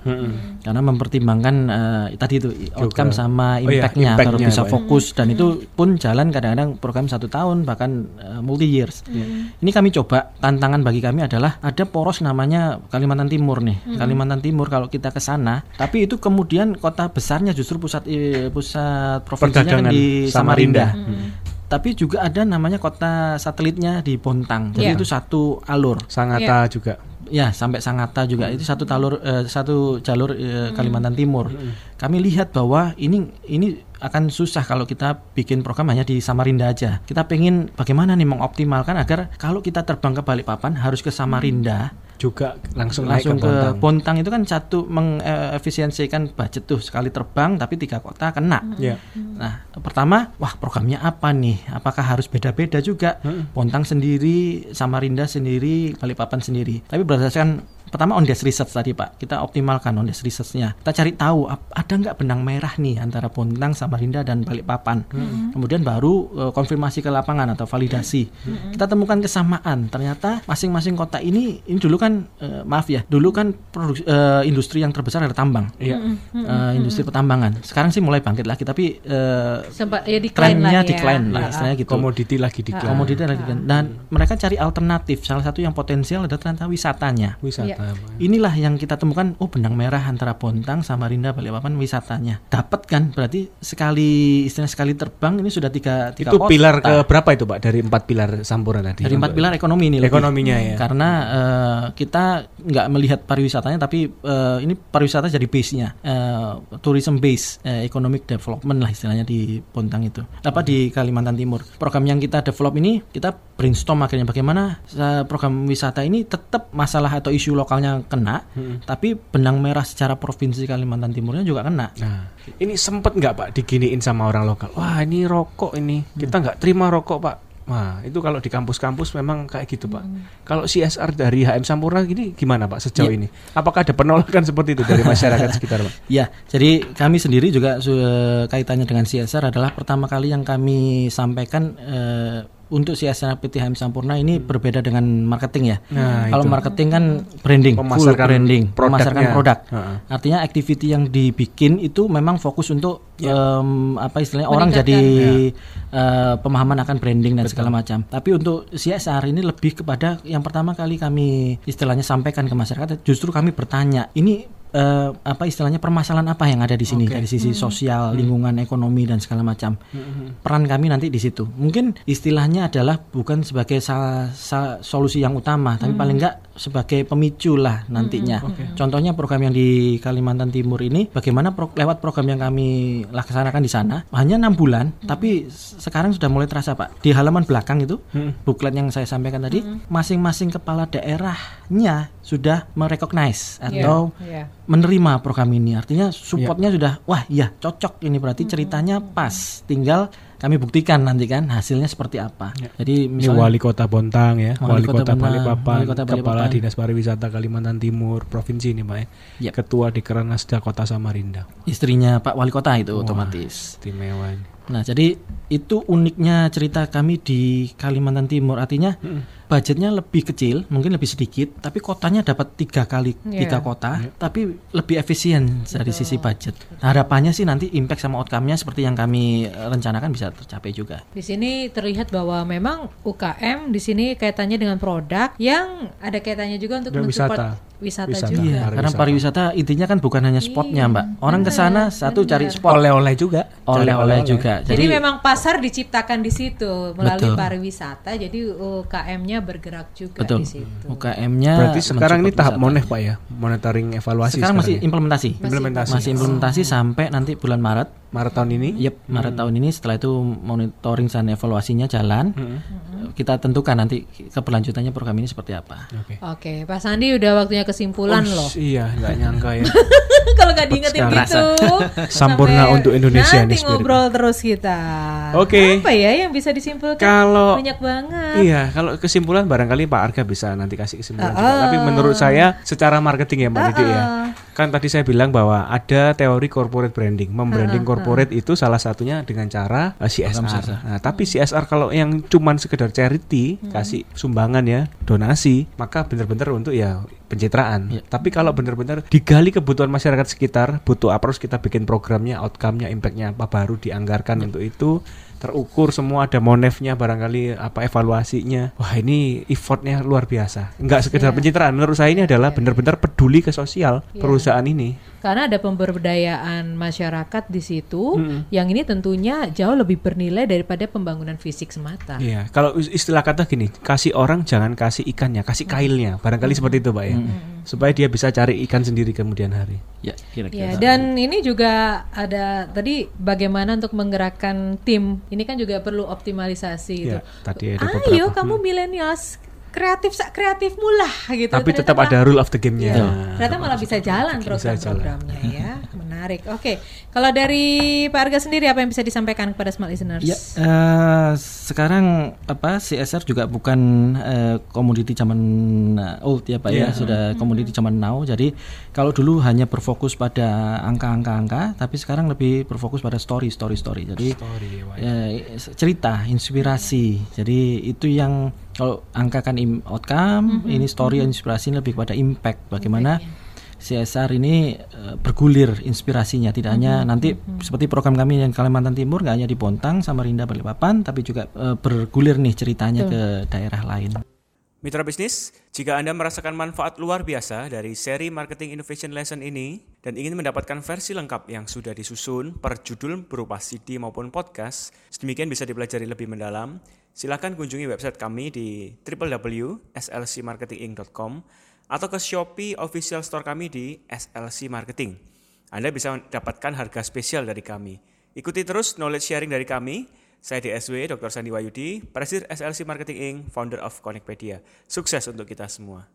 [SPEAKER 3] karena mempertimbangkan eh, tadi itu outcome sama
[SPEAKER 2] Oh iya,
[SPEAKER 3] impactnya agar
[SPEAKER 2] impact-nya,
[SPEAKER 3] bisa
[SPEAKER 2] ya.
[SPEAKER 3] fokus dan itu pun jalan kadang-kadang program satu tahun bahkan eh, multi years. Ini kami coba tantangan bagi kami adalah ada poros namanya Kalimantan Timur nih. Kalimantan Timur kalau kita ke sana, tapi itu kemudian kota besarnya justru pusat eh, pusat provinsinya kan di
[SPEAKER 2] Samarinda.
[SPEAKER 3] Samarinda. Tapi juga ada namanya kota satelitnya di Bontang. Jadi
[SPEAKER 1] Iya.
[SPEAKER 3] itu satu alur.
[SPEAKER 2] Sangatta juga
[SPEAKER 3] Ya, sampai Sangatta juga itu satu talur eh, satu jalur eh, Kalimantan Timur. Kami lihat bahwa ini ini akan susah kalau kita bikin program hanya di Samarinda aja. Kita pengen bagaimana nih mengoptimalkan agar kalau kita terbang ke Balikpapan harus ke Samarinda,
[SPEAKER 2] juga langsung, naik
[SPEAKER 3] langsung
[SPEAKER 2] ke
[SPEAKER 3] ke
[SPEAKER 2] Bontang.
[SPEAKER 3] Bontang itu kan satu mengefisiensikan budget tuh sekali terbang tapi tiga kota kena.
[SPEAKER 2] Ya.
[SPEAKER 3] Nah, pertama, wah programnya apa nih? Apakah harus beda-beda juga? Bontang sendiri, Samarinda sendiri, Balikpapan sendiri. Tapi berdasarkan pertama on desk research tadi Pak, kita optimalkan on desk researchnya. Kita cari tahu ada nggak benang merah nih antara Bontang, Samarinda dan Balikpapan. Kemudian baru eh, konfirmasi ke lapangan atau validasi. Kita temukan kesamaan. Ternyata masing-masing kota ini ini dulu kan eh, maaf ya, dulu kan produksi, eh, industri yang terbesar adalah tambang.
[SPEAKER 2] Iya.
[SPEAKER 3] Eh, industri pertambangan. Sekarang sih mulai bangkit lagi tapi eh,
[SPEAKER 1] Sempat ya decline
[SPEAKER 3] trennya
[SPEAKER 1] lagi ya.
[SPEAKER 3] decline lah
[SPEAKER 1] Ah,
[SPEAKER 3] istilahnya gitu.
[SPEAKER 2] Komoditi lagi di
[SPEAKER 3] Komoditi lagi decline. Dan mereka cari alternatif. Salah satu yang potensial adalah ternyata wisatanya.
[SPEAKER 2] wisata.
[SPEAKER 3] Inilah yang kita temukan, oh benang merah antara Bontang, Samarinda, Balikpapan wisatanya. Dapat kan? Berarti sekali istilah sekali terbang ini sudah tiga tiga
[SPEAKER 2] Itu
[SPEAKER 3] kota.
[SPEAKER 2] pilar ke berapa itu Pak dari empat pilar Sampurna tadi?
[SPEAKER 3] dari empat pilar ekonomi ini lebih.
[SPEAKER 2] Ekonominya ya.
[SPEAKER 3] Karena eh, kita nggak melihat pariwisatanya, tapi eh, ini pariwisata jadi base-nya, eh, tourism base, eh, economic development lah istilahnya di Bontang itu. Apa di Kalimantan Timur. Program yang kita develop ini kita brainstorm akhirnya bagaimana program wisata ini tetap masalah atau isu lokalnya kena, tapi benang merah secara provinsi Kalimantan Timurnya juga kena.
[SPEAKER 2] Nah, ini sempet nggak Pak diginiin sama orang lokal? Wah ini rokok ini kita nggak terima rokok Pak. Wah itu kalau di kampus-kampus memang kayak gitu Pak. Kalau CSR dari HM Sampurna gini gimana Pak sejauh ini? Apakah ada penolakan seperti itu dari masyarakat sekitar Pak?
[SPEAKER 3] Ya, jadi kami sendiri juga su- kaitannya dengan CSR adalah pertama kali yang kami sampaikan eh, untuk CSR PTHM Sampurna ini berbeda dengan marketing ya.
[SPEAKER 2] Nah,
[SPEAKER 3] Kalau
[SPEAKER 2] itu.
[SPEAKER 3] marketing kan branding, full
[SPEAKER 2] Memasarkan
[SPEAKER 3] branding,
[SPEAKER 2] produknya.
[SPEAKER 3] memasarkan produk.
[SPEAKER 2] Heeh.
[SPEAKER 3] Artinya activity yang dibikin itu memang fokus untuk em, apa istilahnya orang jadi eh, pemahaman akan branding dan segala macam. Tapi untuk CSR ini lebih kepada yang pertama kali kami istilahnya sampaikan ke masyarakat justru kami bertanya, ini eh, apa istilahnya permasalahan apa yang ada di sini? Dari sisi sosial, lingkungan, ekonomi dan segala macam. Peran kami nanti di situ. Mungkin istilahnya adalah bukan sebagai sa- sa- solusi yang utama, tapi paling enggak sebagai pemicu lah nantinya. Contohnya program yang di Kalimantan Timur ini, bagaimana pro- lewat program yang kami laksanakan di sana hanya enam bulan, tapi s- sekarang sudah mulai terasa pak. Di halaman belakang itu, buklet yang saya sampaikan tadi, masing-masing kepala daerahnya sudah merecognize
[SPEAKER 1] Iya,
[SPEAKER 3] atau
[SPEAKER 1] iya.
[SPEAKER 3] menerima program ini. Artinya supportnya sudah, wah iya cocok ini berarti ceritanya pas. Tinggal kami buktikan nanti kan hasilnya seperti apa. Jadi
[SPEAKER 2] Ini
[SPEAKER 3] misalnya
[SPEAKER 2] wali kota Bontang ya,
[SPEAKER 3] Wali
[SPEAKER 2] wali,
[SPEAKER 3] kota
[SPEAKER 2] kota, Balikpapan,
[SPEAKER 3] wali kota
[SPEAKER 2] kepala dinas pariwisata Kalimantan Timur provinsi ini Pak ya.
[SPEAKER 3] Yep.
[SPEAKER 2] Ketua di Keranasda Kota Samarinda.
[SPEAKER 3] istrinya Pak Wali Kota itu otomatis.
[SPEAKER 2] Istimewa ini.
[SPEAKER 3] Nah, jadi itu uniknya cerita kami di Kalimantan Timur. Artinya budgetnya lebih kecil, mungkin lebih sedikit, tapi kotanya dapat tiga kali
[SPEAKER 1] Iya.
[SPEAKER 3] tiga kota, tapi lebih efisien dari sisi budget. Harapannya sih nanti impact sama outcome-nya seperti yang kami eh, rencanakan bisa tercapai juga.
[SPEAKER 1] Di sini terlihat bahwa memang UKM di sini kaitannya dengan produk yang ada kaitannya juga untuk mensupport
[SPEAKER 2] wisata.
[SPEAKER 1] wisata, juga.
[SPEAKER 3] Iya, karena pariwisata intinya kan bukan hanya spotnya, Mbak. Orang ke sana satu cari spot,
[SPEAKER 2] Oleh-oleh juga.
[SPEAKER 3] oleh-oleh juga.
[SPEAKER 1] Jadi, memang pasar diciptakan di situ melalui
[SPEAKER 3] Betul.
[SPEAKER 1] pariwisata. Jadi UKM-nya bergerak juga
[SPEAKER 3] betul.
[SPEAKER 1] di situ.
[SPEAKER 3] UKM-nya
[SPEAKER 2] Berarti sekarang ini tahap monef Pak ya, monitoring evaluasi
[SPEAKER 3] Sekarang masih
[SPEAKER 2] ya?
[SPEAKER 3] implementasi.
[SPEAKER 2] implementasi.
[SPEAKER 3] Masih implementasi sampai nanti bulan Maret.
[SPEAKER 2] Maret tahun ini.
[SPEAKER 3] Yep, Maret tahun ini setelah itu monitoring dan evaluasinya jalan. Kita tentukan nanti keberlanjutannya program ini seperti apa.
[SPEAKER 2] Oke.
[SPEAKER 1] Oke, Pak Sandi udah waktunya kesimpulan
[SPEAKER 2] Oh,
[SPEAKER 1] loh.
[SPEAKER 2] Iya, nggak nyangka ya.
[SPEAKER 1] Kalau nggak diingetin
[SPEAKER 2] Sekarang
[SPEAKER 1] gitu,
[SPEAKER 2] Sampurna
[SPEAKER 1] sampai
[SPEAKER 2] untuk Indonesia
[SPEAKER 1] nanti
[SPEAKER 2] nih spirit.
[SPEAKER 1] ngobrol terus kita.
[SPEAKER 2] Oke.
[SPEAKER 1] Apa ya yang bisa disimpulkan?
[SPEAKER 2] Kalau
[SPEAKER 1] Banyak banget.
[SPEAKER 2] Iya, kalau kesimpulan barangkali Pak Arga bisa nanti kasih kesimpulan juga.
[SPEAKER 1] Ah.
[SPEAKER 2] Tapi menurut saya secara marketing ya Mbak Didi ya. Kan tadi saya bilang bahwa ada teori corporate branding. Membranding corporate itu salah satunya dengan cara uh, CSR. Nah, tapi CSR kalau yang cuman sekedar charity, kasih sumbangan ya, donasi, maka benar-benar untuk ya pencitraan. Tapi kalau benar-benar digali kebutuhan masyarakat sekitar, butuh apa harus kita bikin programnya, outcome-nya, impact-nya apa baru dianggarkan untuk itu. Terukur semua ada monefnya barangkali apa evaluasinya. Wah ini effortnya luar biasa. Nggak sekedar pencitraan. Menurut saya ini adalah benar-benar peduli ke sosial perusahaan ini
[SPEAKER 1] Karena ada pemberdayaan masyarakat di situ, yang ini tentunya jauh lebih bernilai daripada pembangunan fisik semata.
[SPEAKER 2] Iya, kalau is- istilah kata gini, kasih orang jangan kasih ikannya, kasih kailnya, barangkali seperti itu, Pak ya, supaya dia bisa cari ikan sendiri kemudian hari.
[SPEAKER 3] Ya,
[SPEAKER 1] Ya,
[SPEAKER 3] kira-kira.
[SPEAKER 1] dan ini juga ada tadi bagaimana untuk menggerakkan tim. Ini kan juga perlu optimalisasi
[SPEAKER 2] Ya,
[SPEAKER 1] itu.
[SPEAKER 2] tadi ada
[SPEAKER 1] Ayo
[SPEAKER 2] beberapa.
[SPEAKER 1] kamu milenials kreatif sak kreatif mula gitu.
[SPEAKER 2] Tapi
[SPEAKER 1] Ternyata
[SPEAKER 2] tetap
[SPEAKER 1] malah-
[SPEAKER 2] ada rule of the game-nya.
[SPEAKER 1] Iya, ternyata malah bisa jalan program-programnya ya. menarik. Oke, kalau dari Pak Arga sendiri apa yang bisa disampaikan kepada smart listeners?
[SPEAKER 3] Ya, eh, sekarang apa CSR juga bukan eh, komoditi zaman eh, old ya Pak ya, sudah komoditi zaman now. Jadi kalau dulu hanya berfokus pada angka-angka-angka, tapi sekarang lebih berfokus pada story, story, story. Jadi eh, cerita, inspirasi. Jadi itu yang kalau angka kan outcome, ini story inspirasi ini lebih kepada impact. Bagaimana CSR ini eh, bergulir inspirasinya. Tidak hanya nanti seperti program kami yang Kalimantan Timur nggak hanya di Bontang, Samarinda, Balikpapan tapi juga eh, bergulir nih ceritanya ke daerah lain.
[SPEAKER 2] Mitra bisnis, jika Anda merasakan manfaat luar biasa dari seri Marketing Innovation Lesson ini dan ingin mendapatkan versi lengkap yang sudah disusun per judul berupa CD maupun podcast, sedemikian bisa dipelajari lebih mendalam, silakan kunjungi website kami di www.slcmarketinginc.com atau ke Shopee official store kami di SLC Marketing. Anda bisa mendapatkan harga spesial dari kami. Ikuti terus knowledge sharing dari kami. Saya DSW Dr. Sandi Wayudi, Presiden SLC Marketing Inc., founder of Connectpedia. Sukses untuk kita semua.